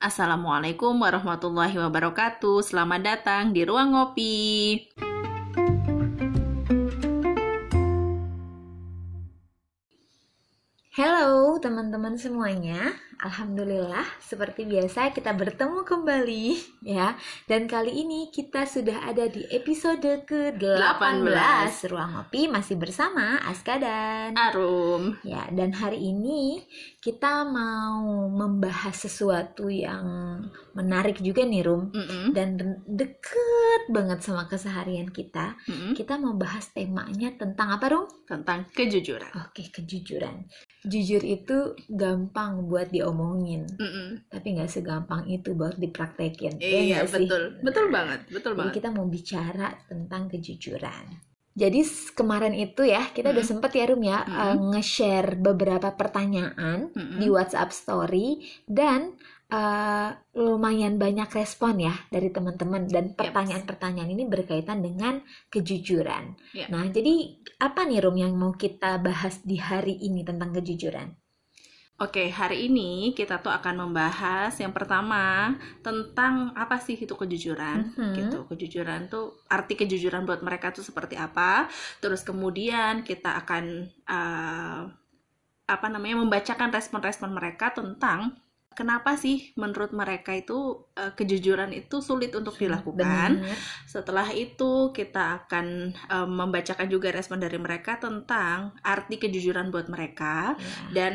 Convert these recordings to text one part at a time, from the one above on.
Assalamualaikum warahmatullahi wabarakatuh. Selamat datang di Ruang Ngopi. Teman-teman semuanya, Alhamdulillah seperti biasa kita bertemu kembali ya Dan kali ini kita sudah ada di episode ke-18 Ruang Ngopi masih bersama Aska dan Arum. Ya dan hari ini kita mau membahas sesuatu yang menarik juga nih Rum Mm-mm. Dan deket banget sama keseharian kita Mm-mm. Kita mau bahas temanya tentang apa Rum? Tentang kejujuran. Oke, kejujuran. Jujur itu gampang buat diomongin, Mm-mm. tapi nggak segampang itu buat dipraktekin. Ya Iya nggak sih? betul, betul banget, betul Jadi banget. kita mau bicara tentang kejujuran. Jadi kemarin itu ya kita udah Mm-mm. sempet ya Rum ya Mm-mm. eh, nge-share beberapa pertanyaan Mm-mm. di WhatsApp Story dan eh, lumayan banyak respon ya dari teman-teman dan pertanyaan-pertanyaan ini berkaitan dengan kejujuran. Ya. Nah, jadi apa nih Rum yang mau kita bahas di hari ini tentang kejujuran? Oke, hari ini kita tuh akan membahas yang pertama tentang apa sih itu kejujuran, Mhm. gitu. Kejujuran tuh arti kejujuran buat mereka tuh seperti apa. Terus kemudian kita akan eh, apa namanya membacakan respon-respon mereka tentang kenapa sih menurut mereka itu eh, kejujuran itu sulit untuk dilakukan. Benar. Setelah itu kita akan eh, membacakan juga respon dari mereka tentang arti kejujuran buat mereka Ya. dan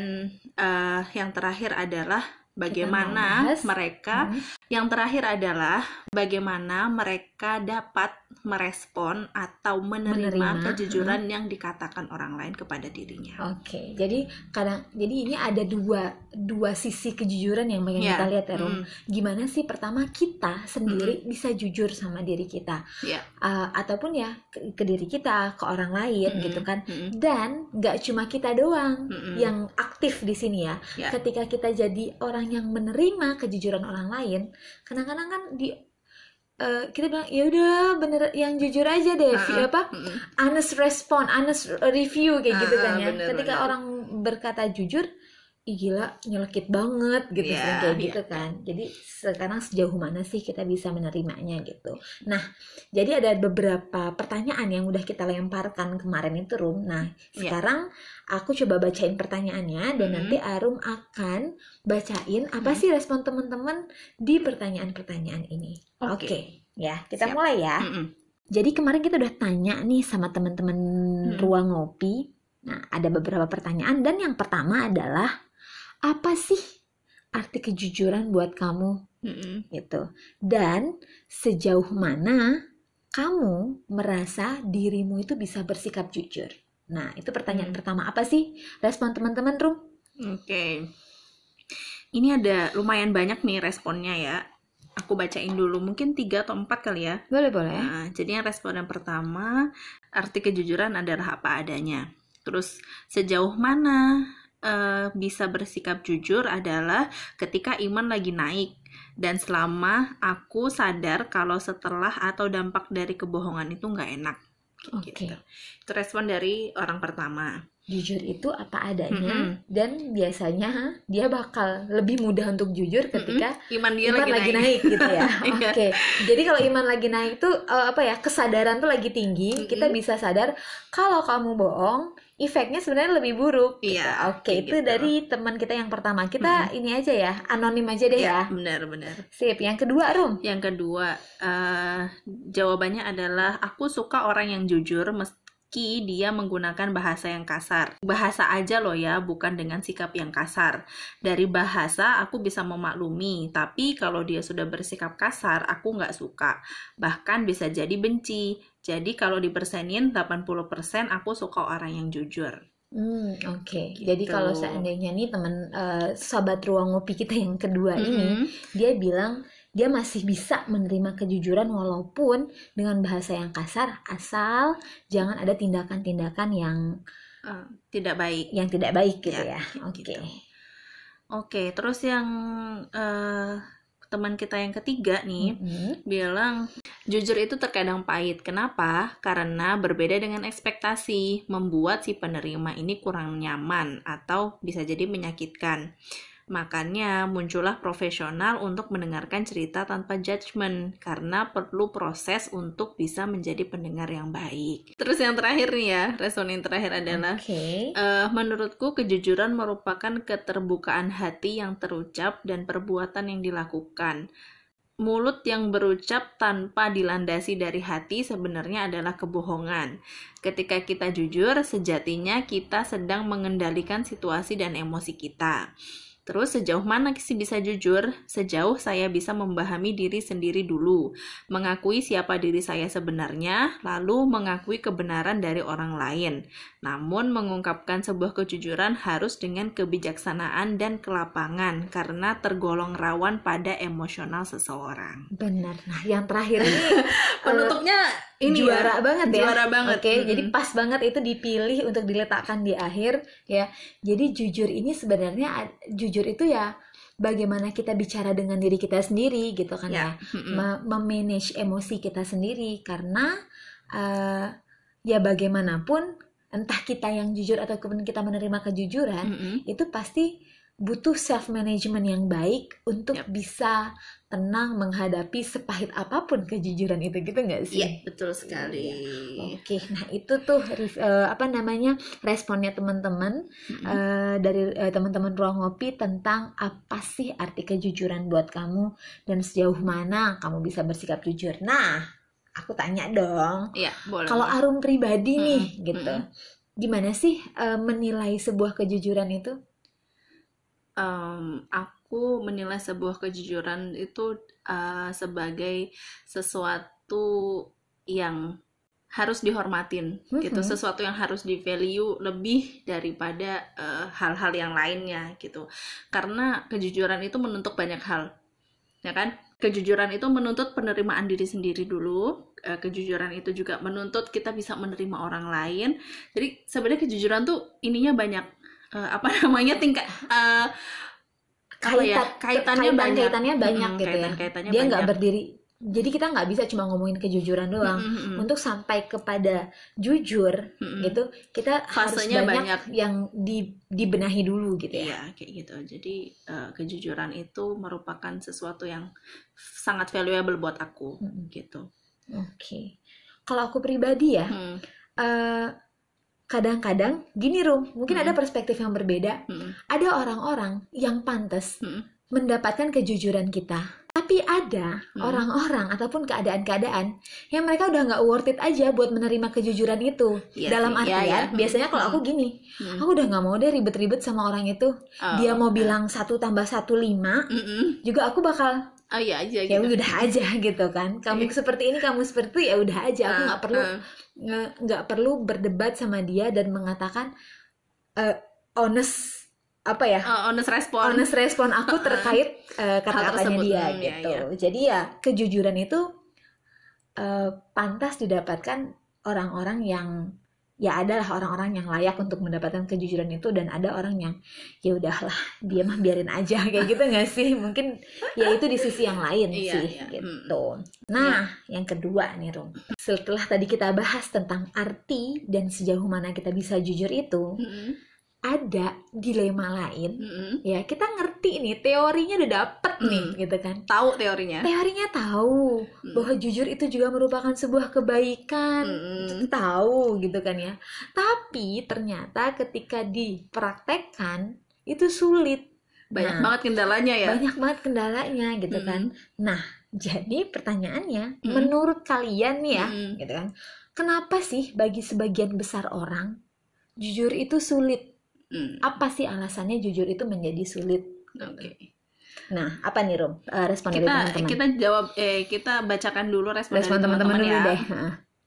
eh, yang terakhir adalah bagaimana mereka Hmm. yang terakhir adalah bagaimana mereka dapat merespon atau menerima, Menerima, kejujuran yang dikatakan orang lain kepada dirinya. Oke, jadi kadang jadi ini ada dua dua sisi kejujuran yang pengen Ya. kita lihat ya Rum. Mm, Gimana sih pertama kita sendiri bisa jujur sama diri kita, Ya. Uh, ataupun ya ke, ke diri kita, ke orang lain Mm-mm. gitu kan. mm, Dan nggak cuma kita doang mm, yang aktif di sini ya. Ya. Ketika kita jadi orang yang menerima kejujuran orang lain, kadang-kadang kan di uh, kita bilang ya udah bener yang jujur aja deh, Ah, Vi- apa mm, honest respon, honest review kayak gitu Ah, kan ya. bener, Ketika bener. orang berkata jujur, ih gila nyelekit banget gitu sering kayak iya. gitu kan. Jadi sekarang sejauh mana sih kita bisa menerimanya gitu. Nah, jadi ada beberapa pertanyaan yang udah kita lemparkan kemarin itu Rum. Nah, Iya. sekarang aku coba bacain pertanyaannya dan Mhm. nanti Arum akan bacain apa Mhm. sih respon teman-teman di pertanyaan-pertanyaan ini. Oke. Oke, ya kita Siap. mulai ya. mm, mm. Jadi kemarin kita udah tanya nih sama teman-teman Hmm. ruang ngopi. Nah, ada beberapa pertanyaan dan yang pertama adalah apa sih arti kejujuran buat kamu mm, mm. gitu. Dan sejauh mana kamu merasa dirimu itu bisa bersikap jujur. Nah, itu pertanyaan Hmm. pertama. Apa sih respon teman-teman, Rum? Oke. Ini ada lumayan banyak nih responnya ya. Aku bacain dulu, mungkin tiga atau empat kali ya. Boleh, boleh. Nah, jadi yang respon yang pertama, arti kejujuran adalah apa adanya. Terus sejauh mana eh, bisa bersikap jujur adalah ketika iman lagi naik dan selama aku sadar kalau setelah atau dampak dari kebohongan itu nggak enak. Oke. Gitu. Itu respon dari orang pertama. Jujur itu apa adanya Mm-mm. dan biasanya dia bakal lebih mudah untuk jujur ketika Iman dia iman lagi, lagi naik. naik, gitu ya. Iya. Oke. Jadi kalau iman lagi naik tuh eh, apa ya? Kesadaran tuh lagi tinggi, Mm-mm. kita bisa sadar kalau kamu bohong, efeknya sebenarnya lebih buruk. gitu. Iya, Oke, itu gitu. dari teman kita yang pertama. Kita ini aja ya, anonim aja deh ya. Benar-benar. Sip. Yang kedua, Rum. Yang kedua, eh, jawabannya adalah aku suka orang yang jujur meski dia menggunakan bahasa yang kasar. Bahasa aja loh ya, bukan dengan sikap yang kasar. Dari bahasa aku bisa memaklumi, tapi kalau dia sudah bersikap kasar, aku nggak suka. Bahkan bisa jadi benci. Jadi kalau dipersenin 80% aku suka orang yang jujur. Hmm, oke. Jadi Gitu. kalau seandainya nih teman eh, sahabat ruang ngopi kita yang kedua ini, Mhm. dia bilang dia masih bisa menerima kejujuran walaupun dengan bahasa yang kasar asal jangan ada tindakan-tindakan yang Eh, tidak baik. yang tidak baik gitu Ya, ya. Oke. gitu. Oke, terus yang eh, teman kita yang ketiga nih Mhm. bilang jujur itu terkadang pahit. Kenapa? Karena berbeda dengan ekspektasi, membuat si penerima ini kurang nyaman atau bisa jadi menyakitkan. Makanya muncullah profesional untuk mendengarkan cerita tanpa judgement karena perlu proses untuk bisa menjadi pendengar yang baik. Terus yang terakhir nih ya, respon yang terakhir adalah Oke. eh, menurutku kejujuran merupakan keterbukaan hati yang terucap dan perbuatan yang dilakukan. Mulut yang berucap tanpa dilandasi dari hati sebenarnya adalah kebohongan. Ketika kita jujur, sejatinya kita sedang mengendalikan situasi dan emosi kita. Terus sejauh mana sih bisa jujur? Sejauh saya bisa memahami diri sendiri dulu, mengakui siapa diri saya sebenarnya, lalu mengakui kebenaran dari orang lain. Namun mengungkapkan sebuah kejujuran harus dengan kebijaksanaan dan kelapangan karena tergolong rawan pada emosional seseorang. Benar. Nah, yang terakhir ini Penutupnya ini ya, juara banget ya. juara banget. Oke, Mm-mm. jadi pas banget itu dipilih untuk diletakkan di akhir ya. Jadi jujur ini sebenarnya ad- jujur itu ya bagaimana kita bicara dengan diri kita sendiri gitu kan ya. ya. Me- memanage emosi kita sendiri karena eh, ya bagaimanapun entah kita yang jujur ataupun kita menerima kejujuran Mm-mm. itu pasti butuh self management yang baik untuk bisa tenang menghadapi sepahit apa pun kejujuran itu gitu nggak sih? Iya, betul sekali. Oke, nah itu tuh eh, apa namanya responnya teman-teman eh, dari eh, teman-teman ruang ngopi tentang apa sih arti kejujuran buat kamu dan sejauh mana kamu bisa bersikap jujur. Nah, aku tanya dong, Iya, boleh. kalau Arum pribadi nih Mm-mm, gitu, gimana sih eh, menilai sebuah kejujuran itu? Em, aku menilai sebuah kejujuran itu uh, sebagai sesuatu yang harus dihormatin gitu, Mhm. sesuatu yang harus di value lebih daripada uh, hal-hal yang lainnya gitu. Karena kejujuran itu menuntut banyak hal, ya kan? Kejujuran itu menuntut penerimaan diri sendiri dulu. Eh, kejujuran itu juga menuntut kita bisa menerima orang lain. Jadi sebenarnya kejujuran tuh ininya banyak eh, apa namanya tingkat eh, apa ya, kaitannya kaitan- banyak. kaitannya banyak Mm-mm, gitu ya. kaitan-kaitannya Dia nggak berdiri. Jadi kita nggak bisa cuma ngomongin kejujuran doang. Mm-mm, Untuk sampai kepada jujur mm-mm. gitu, kita harus Fasenya banyak, banyak. yang di, dibenahi dulu gitu ya. Iya, kayak gitu. Jadi eh, kejujuran itu merupakan sesuatu yang sangat valuable buat aku, Mm-mm. gitu. Oke. Kalau aku pribadi ya, Hmm, eh, kadang-kadang gini Rum, mungkin Mm. ada perspektif yang berbeda. hmm, Ada orang-orang yang pantas hmm, mendapatkan kejujuran kita. Tapi ada Hmm. orang-orang ataupun keadaan-keadaan yang mereka udah nggak worth it aja buat menerima kejujuran itu. Iya Dalam sih, artian, iya, iya. biasanya kalau Hmm. aku gini, hmm. aku udah nggak mau deh ribet-ribet sama orang itu. Oh, Dia mau bilang satu tambah satu lima, juga aku bakal oh iya aja ya gitu. udah aja gitu kan. Kamu Iya. seperti ini, kamu seperti ya udah aja. Aku Ah, nggak perlu ah. nggak perlu berdebat sama dia dan mengatakan eh, honest apa ya Oh, honest respon. honest respon aku terkait eh, kata-katanya dia Hmm, iya, gitu iya. jadi ya kejujuran itu eh, pantas didapatkan orang-orang yang ya adalah orang-orang yang layak untuk mendapatkan kejujuran itu dan ada orang yang ya udahlah dia mah biarin aja. Kayak gitu nggak sih? Mungkin ya itu di sisi yang lain Iya, sih iya. gitu. Nah yang kedua nih Rum. Setelah tadi kita bahas tentang arti dan sejauh mana kita bisa jujur itu Mm-mm, ada dilema lain mm-mm. ya kita ngerti nih teorinya udah dapet nih Mm. gitu kan Tahu teorinya. teorinya tahu Mm. bahwa jujur itu juga merupakan sebuah kebaikan Mm-mm. tahu gitu kan ya tapi ternyata ketika dipraktekkan itu sulit Banyak Nah, banget kendalanya ya. banyak banget kendalanya gitu Mm-mm. kan nah jadi pertanyaannya Mm. menurut kalian nih ya Mm-mm. gitu kan kenapa sih bagi sebagian besar orang jujur itu sulit Mm, apa sih alasannya jujur itu menjadi sulit Oke. Nah, apa nih Rum? Eh, respon dari Kita teman-teman. kita jawab eh kita bacakan dulu respon, Respon dari teman-teman dulu ya. deh.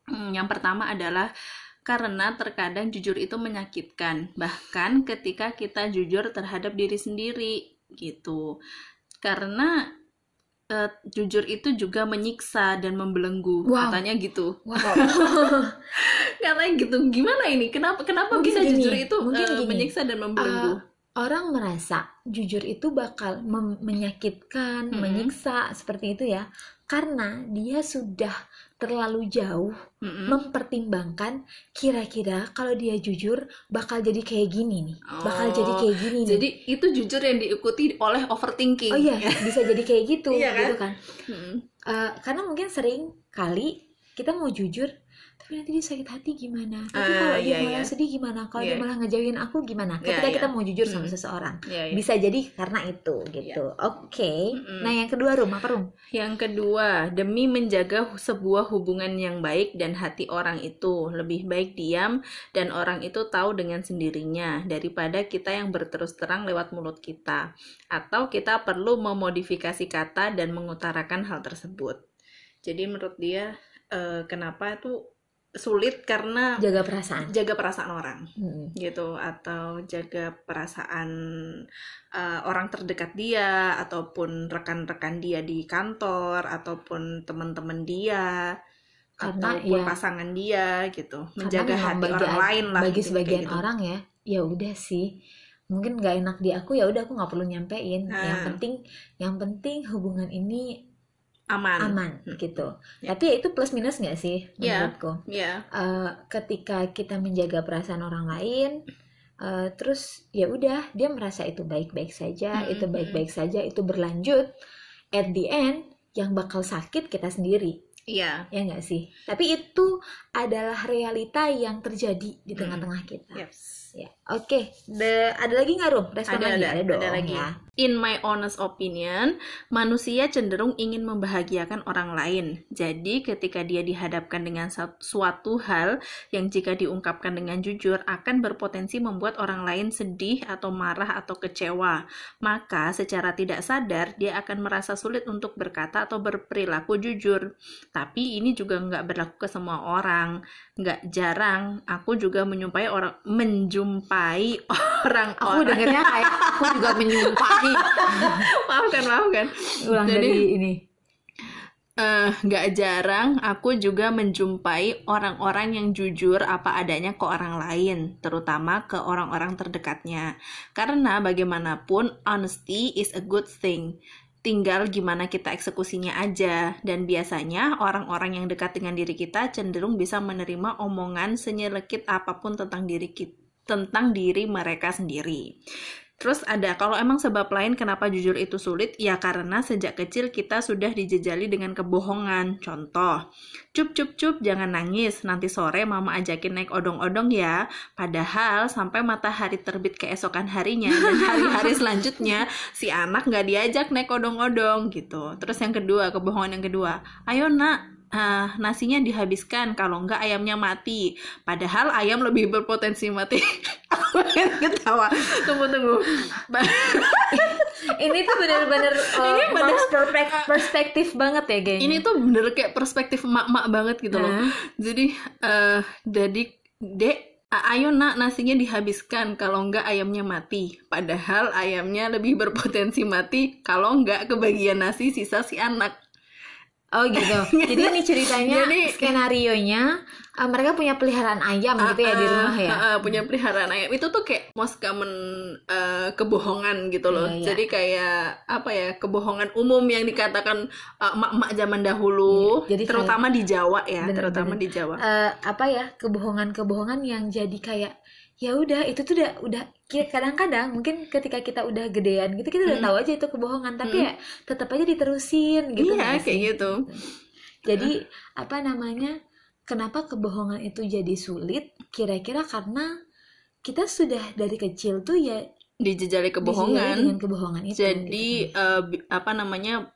Hmm, yang pertama adalah karena terkadang jujur itu menyakitkan, bahkan ketika kita jujur terhadap diri sendiri gitu. Karena eh, jujur itu juga menyiksa dan membelenggu, Wow. katanya gitu. Wow. Katanya gitu. Gimana ini? Kenapa kenapa Mungkin bisa gini, jujur itu mungkin gini. menyiksa dan membelenggu? orang merasa jujur itu bakal menyakitkan, Mm-mm. menyiksa seperti itu ya, karena dia sudah terlalu jauh Mm-mm. mempertimbangkan kira-kira kalau dia jujur bakal jadi kayak gini nih, bakal Oh, jadi kayak gini nih. Jadi itu jujur yang diikuti oleh overthinking. Oh iya, bisa jadi kayak gitu, Iya kan? gitu kan. Mm-mm. Eh, karena mungkin sering kali kita mau jujur, tapi nanti dia sakit hati gimana? Tapi Ah, kalau dia iya, malah iya. sedih gimana? Kalau dia Iya. malah ngejauhin aku gimana? Iya, Ketika iya. kita mau jujur sama Hmm. seseorang, Iya, iya. bisa jadi karena itu gitu. Oke. Mm-mm. Nah yang kedua rum apa rum? Yang kedua, demi menjaga sebuah hubungan yang baik dan hati orang itu, lebih baik diam dan orang itu tahu dengan sendirinya daripada kita yang berterus terang lewat mulut kita. Atau kita perlu memodifikasi kata dan mengutarakan hal tersebut. Jadi menurut dia eh, kenapa itu sulit karena Jaga perasaan. jaga perasaan orang Mm-mm. gitu atau jaga perasaan uh, orang terdekat dia ataupun rekan-rekan dia di kantor ataupun teman-teman dia Karena ataupun ya- pasangan dia gitu menjaga hati bagi orang lain lah Bagi gitu, sebagian gitu. orang ya, ya udah sih. Mungkin nggak enak di aku ya udah aku nggak perlu nyampein. Nah. Yang penting, yang penting hubungan ini aman aman Hmm. gitu. Ya. Tapi itu plus minus nggak sih Ya. menurutku? ya Eh, ketika kita menjaga perasaan orang lain, eh, terus ya udah dia merasa itu baik-baik saja, Mm-mm, itu baik-baik saja, itu berlanjut. At the end, yang bakal sakit kita sendiri, iya ya nggak sih? Tapi itu adalah realita yang terjadi di Mm. tengah-tengah kita. yes Ya, oke. The- Ada lagi nggak Rum? Respon Ada, lagi? ada, dong ada lagi. ya. In my honest opinion, manusia cenderung ingin membahagiakan orang lain. Jadi, ketika dia dihadapkan dengan suatu hal yang jika diungkapkan dengan jujur akan berpotensi membuat orang lain sedih atau marah atau kecewa, maka secara tidak sadar dia akan merasa sulit untuk berkata atau berperilaku jujur. Tapi ini juga nggak berlaku ke semua orang. Nggak jarang, aku juga menyumpai orang menjumpai orang-orang. Aku dengernya kayak aku juga menyumpahi. maafkan maafkan Ulang Jadi- dari ini. Eh, nggak jarang aku juga menjumpai orang-orang yang jujur apa adanya ke orang lain terutama ke orang-orang terdekatnya karena bagaimanapun honesty is a good thing tinggal gimana kita eksekusinya aja dan biasanya orang-orang yang dekat dengan diri kita cenderung bisa menerima omongan senyelekit apa pun tentang diri kita tentang diri mereka sendiri Terus ada, kalau emang sebab lain kenapa jujur itu sulit, ya karena sejak kecil kita sudah dijejali dengan kebohongan. Contoh, cup cup cup jangan nangis, nanti sore mama ajakin naik odong-odong ya. Padahal sampai matahari terbit keesokan harinya dan hari-hari selanjutnya si anak nggak diajak naik odong-odong gitu. Terus yang kedua, kebohongan yang kedua, ayo nak, ah, nasinya dihabiskan kalau nggak ayamnya mati. Padahal ayam lebih berpotensi mati. Aku ketawa. Tunggu tunggu. Ini tuh bener-bener uh, Ini bener- perspek- perspektif banget ya kayaknya. Ini tuh bener kayak perspektif emak-emak banget gitu loh. Nah. Jadi eh jadi dek ayo nak nasinya dihabiskan kalau nggak ayamnya mati. Padahal ayamnya lebih berpotensi mati kalau nggak kebagian nasi sisa si anak. Oh gitu. Jadi ini ceritanya Jadi- skenario-nya uh, mereka punya peliharaan ayam gitu ya di Ah, rumah ya. ah, ah, punya peliharaan ayam itu tuh kayak most common eh, kebohongan gitu loh. Iya, iya. Jadi kayak apa ya kebohongan umum yang dikatakan eh, emak-emak zaman dahulu, Iya, jadi kayak- terutama di Jawa ya, Bener, terutama bener. di Jawa. Eh, apa ya kebohongan-kebohongan yang jadi kayak ya udah itu tuh udah udah kadang-kadang mungkin ketika kita udah gedean gitu kita udah Mm. tahu aja itu kebohongan tapi Mm. ya tetap aja diterusin gitu Iya, nggak kayak sih? gitu. Jadi apa namanya? Kenapa kebohongan itu jadi sulit? Kira-kira karena kita sudah dari kecil tuh ya dijejali dijejali kebohongan. dengan kebohongan itu. Jadi gitu. bi- apa namanya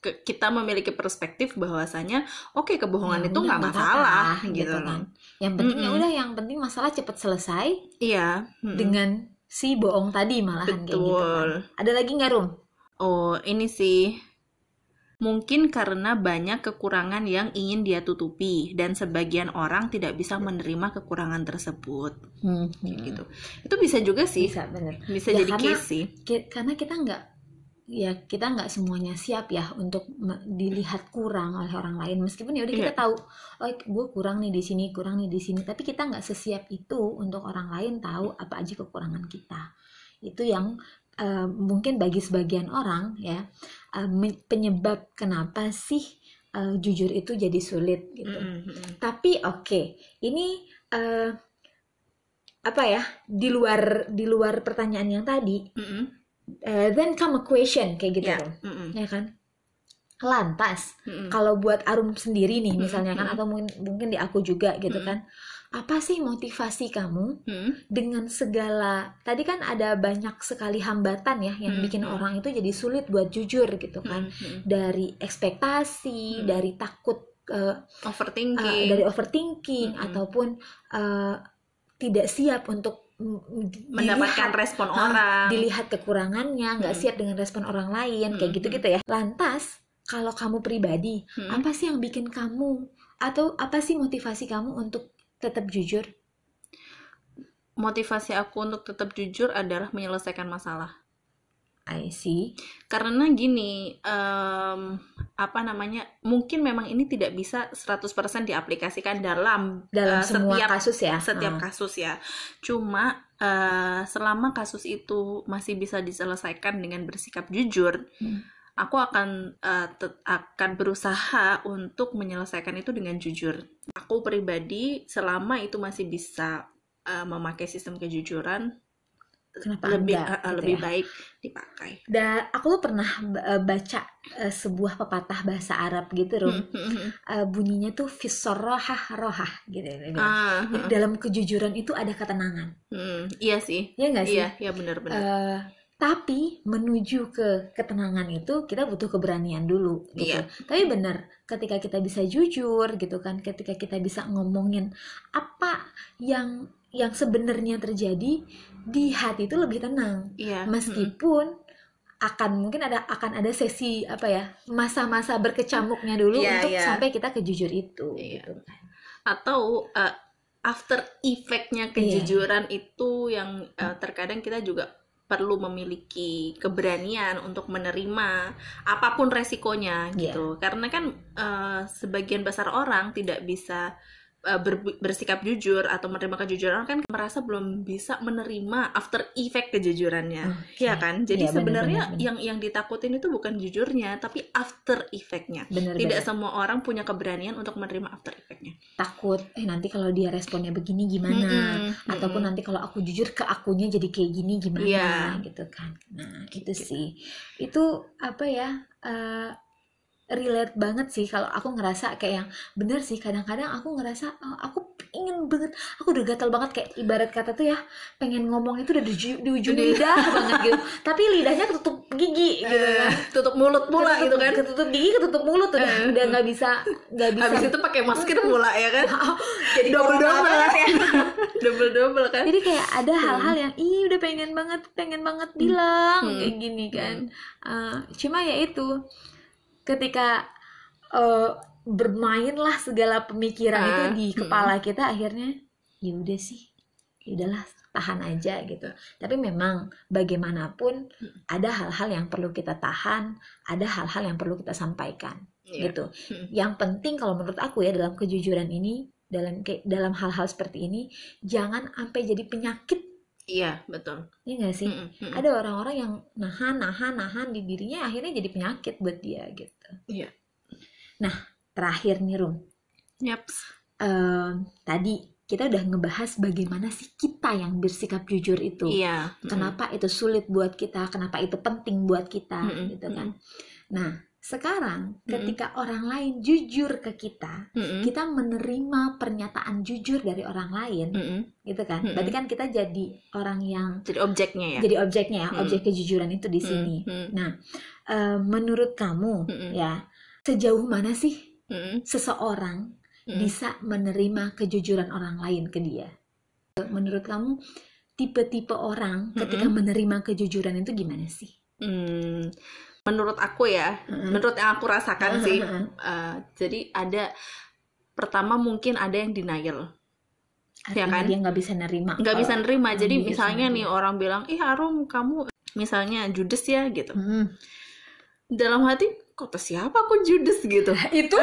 kita memiliki perspektif bahwasanya oke kebohongan Ya itu nggak nggak masalah apa-apa, gitu kan. Yang penting ya Mm-mm. udah yang penting masalah cepet selesai Iya. mm-mm. dengan si bohong tadi malahan kayak gitu betul. kan. Ada lagi nggak Rum? Oh ini sih mungkin karena banyak kekurangan yang ingin dia tutupi dan sebagian orang tidak bisa menerima kekurangan tersebut Kayak gitu. Itu bisa juga sih. Bisa bener. Bisa Ya, jadi karena- case sih. Karena kita nggak ya kita nggak semuanya siap ya untuk dilihat kurang oleh orang lain meskipun ya udah kita Iya. tahu oh gue kurang nih di sini kurang nih di sini tapi kita nggak sesiap itu untuk orang lain tahu apa aja kekurangan kita itu yang uh, mungkin bagi sebagian orang ya uh, penyebab kenapa sih uh, jujur itu jadi sulit gitu. Mm -hmm. Tapi oke, okay, ini uh, apa ya di luar di luar pertanyaan yang tadi. Mm -hmm. Uh, then come a question kayak gitu, yeah. mm ya kan? Lantas, mm -hmm. kalau buat Arum sendiri nih misalnya kan, atau mungkin mungkin di aku juga gitu mm -hmm. kan apa sih motivasi kamu hmm? dengan segala tadi kan ada banyak sekali hambatan ya yang hmm. bikin orang itu jadi sulit buat jujur gitu kan hmm. dari ekspektasi hmm. dari takut uh, overthinking uh, dari overthinking hmm. ataupun uh, tidak siap untuk mendapatkan dilihat, respon orang dilihat kekurangannya nggak hmm. siap dengan respon orang lain hmm. kayak gitu gitu ya lantas kalau kamu pribadi hmm. apa sih yang bikin kamu atau apa sih motivasi kamu untuk tetap jujur? Motivasi aku untuk tetap jujur adalah menyelesaikan masalah. I see. Karena gini, um, apa namanya? Mungkin memang ini tidak bisa 100% diaplikasikan dalam dalam uh, semua setiap, kasus ya. Setiap hmm. kasus ya. Cuma uh, selama kasus itu masih bisa diselesaikan dengan bersikap jujur, hmm aku akan uh, akan berusaha untuk menyelesaikan itu dengan jujur. Aku pribadi selama itu masih bisa uh, memakai sistem kejujuran Kenapa lebih enggak, uh, gitu lebih ya? baik dipakai. Dan aku tuh pernah baca uh, sebuah pepatah bahasa Arab gitu, Rum. Uh, bunyinya tuh fisorohah rohah gitu. Ah, Dalam kejujuran itu ada ketenangan. Hmm, iya sih. Iya nggak sih? Iya, iya benar-benar. Uh, tapi menuju ke ketenangan itu kita butuh keberanian dulu gitu. Iya. Tapi benar, ketika kita bisa jujur gitu kan, ketika kita bisa ngomongin apa yang yang sebenarnya terjadi di hati itu lebih tenang. Iya. Meskipun akan mungkin ada akan ada sesi apa ya masa-masa berkecamuknya dulu yeah, untuk yeah. sampai kita ke jujur itu yeah. gitu kan. Atau uh, after effectnya iya. kejujuran yeah. itu yang uh, terkadang kita juga perlu memiliki keberanian untuk menerima apa pun resikonya gitu yeah. karena kan uh, sebagian besar orang tidak bisa ber, bersikap jujur atau menerima kejujuran kan merasa belum bisa menerima after effect kejujurannya okay. ya kan jadi ya, sebenarnya yang yang ditakutin itu bukan jujurnya tapi after effectnya bener, tidak bener. semua orang punya keberanian untuk menerima after effectnya takut eh nanti kalau dia responnya begini gimana mm -hmm, ataupun mm -hmm. nanti kalau aku jujur ke akunya jadi kayak gini gimana yeah. gitu kan nah itu gitu. sih itu apa ya uh, relate banget sih kalau aku ngerasa kayak yang bener sih. Kadang-kadang aku ngerasa oh, aku ingin banget. Aku udah gatal banget kayak ibarat kata tuh ya pengen ngomong itu udah di, di ujung lidah banget gitu. Tapi lidahnya ketutup gigi gitu kan. tutup mulut pula ketutup, gitu kan. ketutup gigi ketutup mulut udah uh, udah nggak bisa nggak bisa. Habis itu pakai masker pula ya kan? Jadi double double. ya. Double double kan? Jadi kayak ada hal-hal yang ih udah pengen banget pengen banget bilang hmm. kayak gini kan. Uh, cuma ya itu ketika uh, bermainlah segala pemikiran uh, itu di kepala uh, kita akhirnya ya udah sih ya udahlah tahan aja gitu. Tapi memang bagaimanapun ada hal-hal yang perlu kita tahan ada hal-hal yang perlu kita sampaikan yeah. gitu. Yang penting kalau menurut aku ya dalam kejujuran ini dalam dalam hal-hal seperti ini jangan sampai jadi penyakit Iya, betul. Iya gak sih? Mm -mm. Ada orang-orang yang nahan, nahan, nahan di dirinya akhirnya jadi penyakit buat dia gitu. Iya. Nah, terakhir nih Rum. Yep. Um, tadi kita udah ngebahas bagaimana sih kita yang bersikap jujur itu. Iya. Kenapa mm itu sulit buat kita, kenapa itu penting buat kita, mm gitu kan. Nah, sekarang, ketika mm-hmm. orang lain jujur ke kita, mm-hmm. kita menerima pernyataan jujur dari orang lain, mm-hmm. gitu kan? Mm-hmm. Berarti kan kita jadi orang yang jadi objeknya ya. Jadi objeknya ya, mm-hmm. objek kejujuran itu di sini. Mm-hmm. Nah, uh, menurut kamu mm-hmm. ya, sejauh mana sih mm-hmm. seseorang mm-hmm. bisa menerima kejujuran orang lain ke dia? Menurut kamu tipe-tipe orang ketika mm-hmm. menerima kejujuran itu gimana sih? Mm menurut aku ya mm-hmm. menurut yang aku rasakan mm-hmm. sih uh, jadi ada pertama mungkin ada yang denial ya Artinya ya kan dia nggak bisa nerima nggak bisa nerima jadi misalnya nih orang bilang ih Arum kamu misalnya judes ya gitu mm. dalam hati kata siapa aku judes gitu? Itu.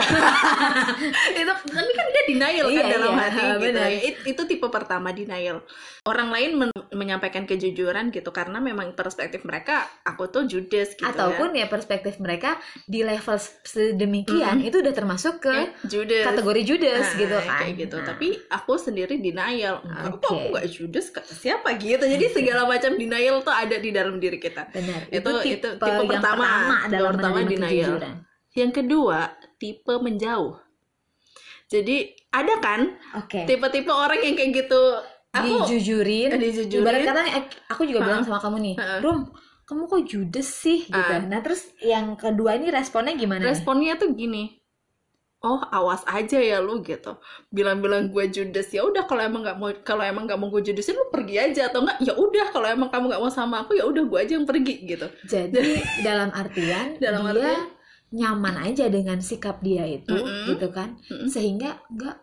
Itu tapi kan dia denial kan Iya, dalam iya, hati gitu. Benar. ya. It- itu tipe pertama denial. Orang lain men- menyampaikan kejujuran gitu karena memang perspektif mereka aku tuh judes gitu ataupun ya perspektif mereka di level sedemikian itu udah termasuk ke ya. Eh, judes kategori judes Nah, gitu kan. kayak gitu. Nah, tapi aku sendiri denial. Aku Oke. aku gak judes kata siapa gitu. Jadi segala macam denial tuh ada di dalam diri kita. Benar. Itu- itu, itu tipe, tipe yang pertama. pertama dalam pertama denial. Kejujuran yang kedua tipe menjauh. Jadi ada kan oke. tipe-tipe orang yang kayak gitu? Aku dijujurin. Eh, dijujurin. Ibarat kata eh, aku juga Ha-ha. bilang sama kamu nih Ha-ha. Rum kamu kok judes sih? Gitu Ah. nah terus yang kedua ini responnya gimana responnya tuh gini oh awas aja ya lu gitu. Bilang-bilang gue judes ya udah kalau emang nggak mau kalau emang nggak mau gue judesin lu pergi aja. Atau enggak ya udah kalau emang kamu nggak mau sama aku ya udah gue aja yang pergi gitu. Jadi dalam artian Dalam dia artian? Nyaman aja dengan sikap dia itu Mm-mm. gitu kan Mm-mm. sehingga nggak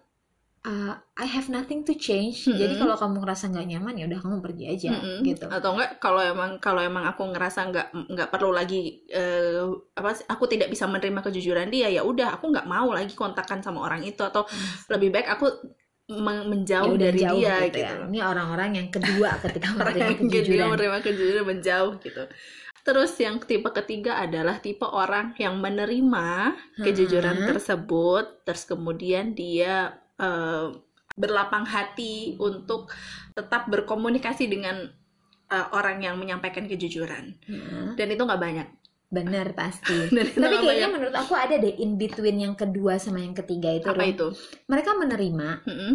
uh, I have nothing to change Mm-mm. jadi kalau kamu ngerasa nggak nyaman ya udah kamu pergi aja Mm-mm. gitu atau enggak kalau emang kalau emang aku ngerasa nggak nggak perlu lagi eh, apa sih, aku tidak bisa menerima kejujuran dia ya udah aku nggak mau lagi kontakkan sama orang itu atau lebih baik aku men- Ya menjauh udah dari jauh dia gitu gitu, ya. Ini orang-orang yang kedua ketika menerima dia menerima kejujuran menjauh gitu terus yang tipe ketiga adalah tipe orang yang menerima kejujuran Hmm. tersebut terus kemudian dia eh, berlapang hati untuk tetap berkomunikasi dengan eh, orang yang menyampaikan kejujuran Hmm, dan itu nggak banyak benar pasti. Tapi kayaknya banyak. menurut aku ada deh in between yang kedua sama yang ketiga itu. apa itu Mereka menerima, Mm-mm.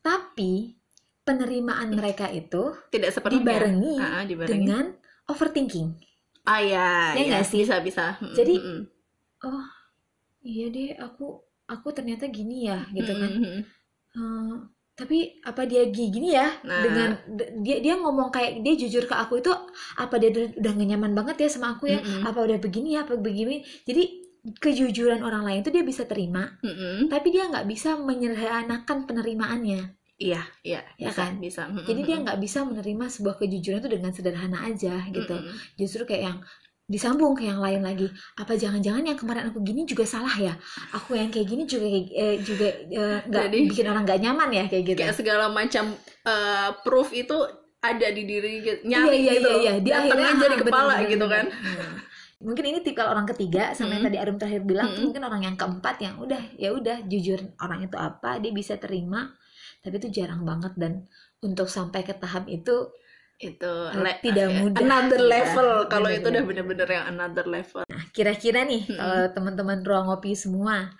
tapi penerimaan mereka itu tidak sepenuhnya dibarengi ah, dibarengi. dengan overthinking. Ah ya, Ya ya, nggak sih? bisa bisa Jadi, mm-mm. Oh, iya deh, aku aku ternyata gini ya, gitu kan. Mm-mm. Eh, tapi apa dia gi- gini ya Nah. dengan dia dia ngomong kayak dia jujur ke aku itu apa dia udah, gak nyaman banget ya sama aku ya Mm-mm. apa udah begini ya apa begini jadi kejujuran orang lain itu dia bisa terima Mm-mm. tapi dia nggak bisa menyederhanakan penerimaannya iya iya Ya bisa, kan? bisa jadi dia nggak bisa menerima sebuah kejujuran itu dengan sederhana aja gitu Mm-mm. justru kayak yang disambung ke yang lain lagi apa jangan-jangan yang kemarin aku gini juga salah ya aku yang kayak gini juga eh, juga eh, nggak Jadi- bikin orang nggak nyaman ya kayak gitu kayak segala macam eh, proof itu ada di diri gitu. iya nyari iya gitu iya, iya. Di akhirnya jadi ah, kepala bener, gitu bener, kan bener. Hmm. mungkin ini tipe orang ketiga sama yang Mm. tadi Arum terakhir bilang tuh Mm. mungkin orang yang keempat yang udah ya udah jujur orang itu apa dia bisa terima tapi itu jarang banget dan untuk sampai ke tahap itu itu Eh, tidak mudah. another Iya, level kalau itu udah bener-bener. yang another level nah kira-kira nih Mm-mm. kalau teman-teman ruang ngopi semua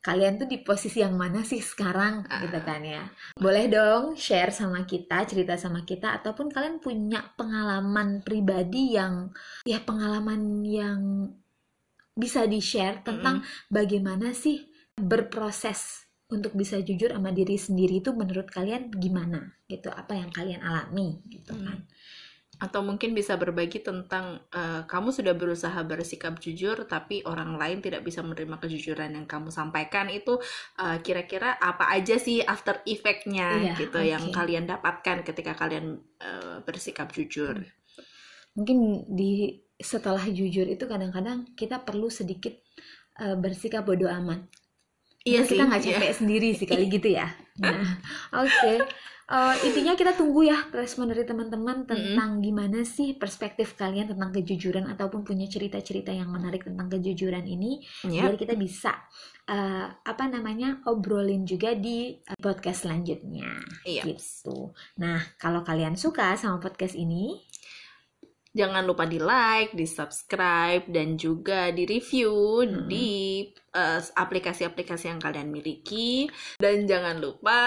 kalian tuh di posisi yang mana sih sekarang Ah. gitu kan ya boleh dong share sama kita cerita sama kita ataupun kalian punya pengalaman pribadi yang ya pengalaman yang bisa di share tentang bagaimana sih berproses untuk bisa jujur sama diri sendiri itu menurut kalian gimana? Gitu apa yang kalian alami? Gitu kan. Atau mungkin bisa berbagi tentang eh, kamu sudah berusaha bersikap jujur tapi orang lain tidak bisa menerima kejujuran yang kamu sampaikan. Itu eh, kira-kira apa aja sih after effect-nya Iya, gitu oke. yang kalian dapatkan ketika kalian eh, bersikap jujur? Mungkin di setelah jujur itu kadang-kadang kita perlu sedikit uh, bersikap bodoh amat. Iya sih kita nggak iya. capek sendiri sih kali gitu ya. Nah, oke. Uh, intinya kita tunggu ya respon dari teman-teman tentang gimana sih perspektif kalian tentang kejujuran ataupun punya cerita-cerita yang menarik tentang kejujuran ini Iya. biar kita bisa uh, apa namanya obrolin juga di uh, podcast selanjutnya Iya. gitu. Nah kalau kalian suka sama podcast ini Jangan lupa di like, di subscribe, dan juga di review Hmm. di eh, aplikasi-aplikasi yang kalian miliki. Dan jangan lupa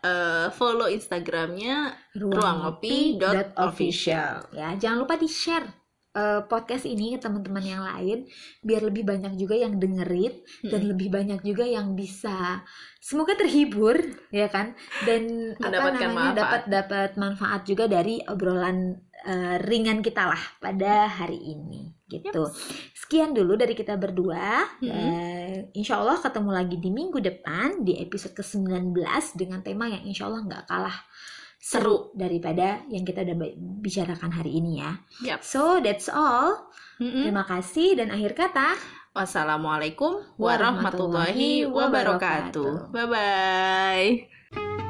eh, follow Instagramnya ruangopi.official. ya jangan lupa di share eh, podcast ini ke teman-teman yang lain biar lebih banyak juga yang dengerin dan Mm-mm. lebih banyak juga yang bisa semoga terhibur ya kan dan apa namanya manfaat. dapat dapat manfaat juga dari obrolan eh, ringan kita lah pada hari ini gitu sekian dulu dari kita berdua Mm-mm. Eh, insya Allah ketemu lagi di minggu depan di episode ke-19 dengan tema yang insya Allah nggak kalah seru daripada yang kita udah bi- bicarakan hari ini ya. Yap. So that's all. Mm-mm. Terima kasih dan akhir kata Wassalamualaikum warahmatullahi wabarakatuh. Bye bye.